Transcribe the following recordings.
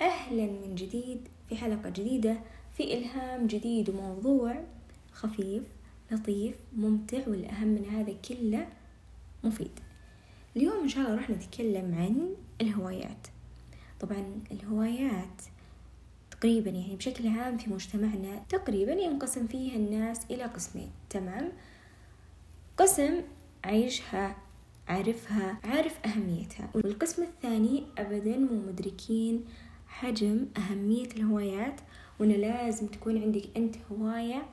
أهلا من جديد في حلقة جديدة في إلهام جديد وموضوع خفيف لطيف ممتع والأهم من هذا كله مفيد. اليوم إن شاء الله راح نتكلم عن الهوايات. طبعا الهوايات تقريبا يعني بشكل عام في مجتمعنا تقريبا ينقسم فيها الناس إلى قسمين. تمام؟ قسم عيشها عارفها عارف أهميتها. والقسم الثاني أبدا مو مدركين حجم أهمية الهوايات وإنه لازم تكون عندك أنت هواية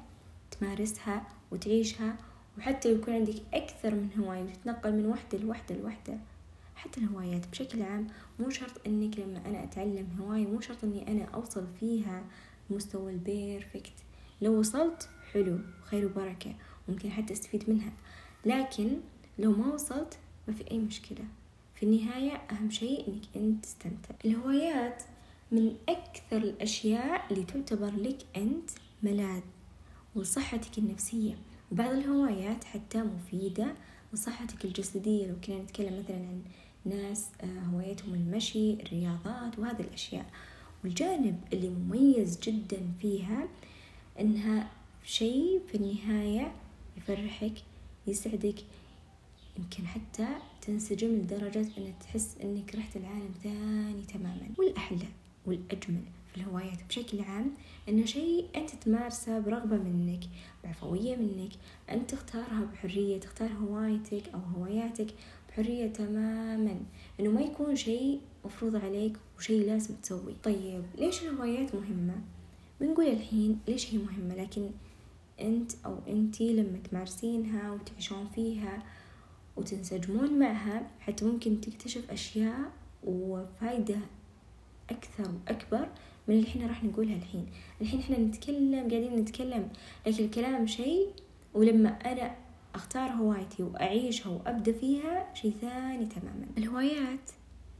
تمارسها وتعيشها وحتى يكون عندك أكثر من هواية وتتنقل من وحدة لوحدة لوحدة. حتى الهوايات بشكل عام مو شرط إنك لما أنا أتعلم هواية مو شرط إني أنا أوصل فيها مستوى البيرفكت. لو وصلت حلو خير وبركة ممكن حتى أستفيد منها. لكن لو ما وصلت ما في أي مشكلة. في النهاية أهم شيء إنك أنت تستمتع. الهوايات من أكثر الأشياء اللي تعتبر لك أنت ملاذ وصحتك النفسية. وبعض الهوايات حتى مفيدة لصحتك الجسدية. لو كنا نتكلم مثلا عن ناس آه، هوايتهم المشي الرياضات وهذه الأشياء. والجانب اللي مميز جدا فيها إنها شيء في النهاية يفرحك يسعدك يمكن حتى تنسجم لدرجة أن تحس أنك رحت العالم ثاني تماما. والأحلى والأجمل في الهوايات بشكل عام أنه شيء أنت تمارسه برغبة منك بعفوية منك أنت تختارها بحرية تختار هوايتك أو هواياتك بحرية تماما إنه ما يكون شيء مفروض عليك وشيء لازم تسويه طيب ليش الهوايات مهمة؟ بنقول الحين ليش هي مهمة لكن أنت أو أنتي لما تمارسينها وتعيشون فيها وتنسجمون معها حتى ممكن تكتشف أشياء وفايدة أكثر وأكبر من اللي إحنا راح نقولها الحين. الحين إحنا نتكلم قاعدين نتكلم لكن الكلام شيء ولما أنا أختار هوايتي وأعيشها وأبدأ فيها شيء ثاني تماما. الهوايات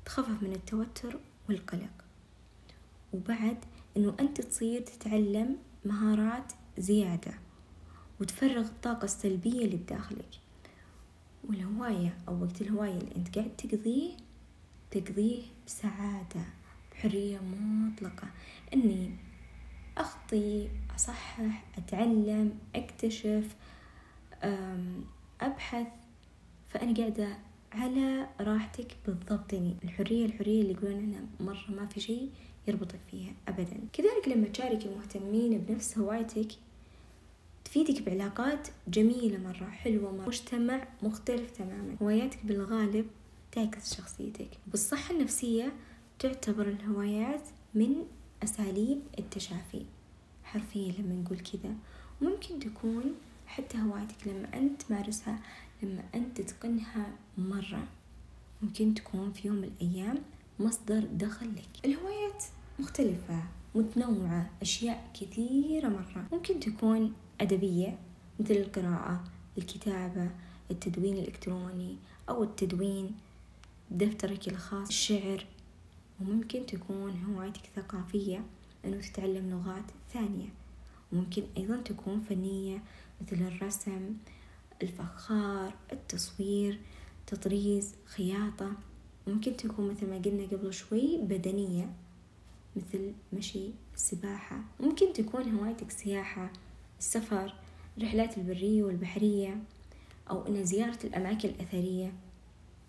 تخفف من التوتر والقلق. وبعد أنه أنت تصير تتعلم مهارات زيادة وتفرغ الطاقة السلبية اللي بداخلك. والهواية أو وقت الهواية اللي أنت قاعد تقضيه تقضيه بسعادة. بحرية مطلقة. إني أخطي أصحح أتعلم أكتشف أبحث. فأنا قاعدة على راحتك بالضبط. يعني الحرية الحرية اللي يقولون عنها مرة ما في شيء يربطك فيها أبدا. كذلك لما تشارك المهتمين بنفس هوايتك تفيدك بعلاقات جميلة مرة حلوة مرة مجتمع مختلف تماما. هواياتك بالغالب تعكس شخصيتك. بالصحة النفسية تعتبر الهوايات من أساليب التشافي. حرفيا لما نقول كذا. ممكن تكون حتى هوايتك لما أنت تمارسها لما أنت تتقنها مرة. ممكن تكون في يوم من الأيام مصدر دخل لك. الهوايات مختلفة متنوعة أشياء كثيرة مرة. ممكن تكون أدبية مثل القراءة الكتابة التدوين الإلكتروني أو التدوين دفترك الخاص الشعر. وممكن تكون هوايتك ثقافية أنه تتعلم لغات ثانية. ممكن أيضا تكون فنية مثل الرسم الفخار التصوير تطريز خياطة. ممكن تكون مثل ما قلنا قبل شوي بدنية مثل مشي السباحة ممكن تكون هوايتك سياحة السفر الرحلات البرية والبحرية أو إن زيارة الأماكن الأثرية.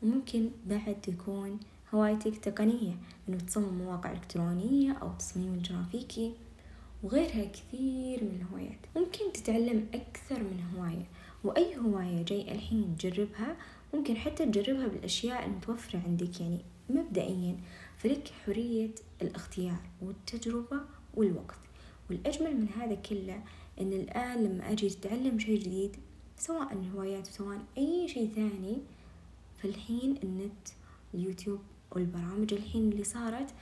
وممكن بعد تكون هوايتك تقنية إنه تصمم مواقع إلكترونية أو تصميم الجرافيكي وغيرها كثير من الهوايات. ممكن تتعلم أكثر من هواية وأي هواية جاي الحين تجربها ممكن حتى تجربها بالأشياء المتوفرة عندك يعني مبدئيا فلك حرية الاختيار والتجربة والوقت. والأجمل من هذا كله أن الآن لما أجي أتعلم شيء جديد سواء الهوايات سواء أي شيء ثاني فالحين النت اليوتيوب والبرامج الحين اللي صارت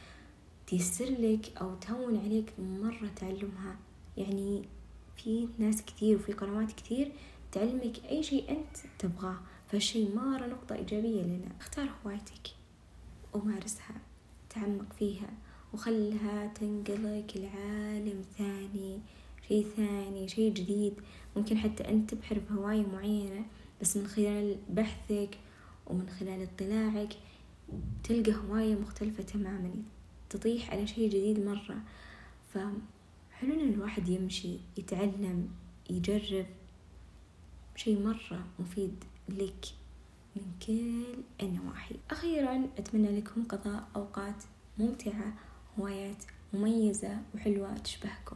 تيسر لك أو تهون عليك مرة تعلمها. يعني في ناس كثير وفي قنوات كثير تعلمك أي شيء أنت تبغاه. فالشي مرة نقطة إيجابية لنا. اختار هوايتك ومارسها. تعمق فيها وخلها تنقلك لعالم ثاني. شيء ثاني شيء جديد. ممكن حتى أنت تبحر بهواية معينة بس من خلال بحثك ومن خلال اطلاعك تلقى هواية مختلفة تماما تطيح على شيء جديد مرة. فحلو إن الواحد يمشي يتعلم يجرب شيء مرة مفيد لك من كل النواحي. أخيرا أتمنى لكم قضاء أوقات ممتعة هوايات مميزة وحلوة تشبهكم.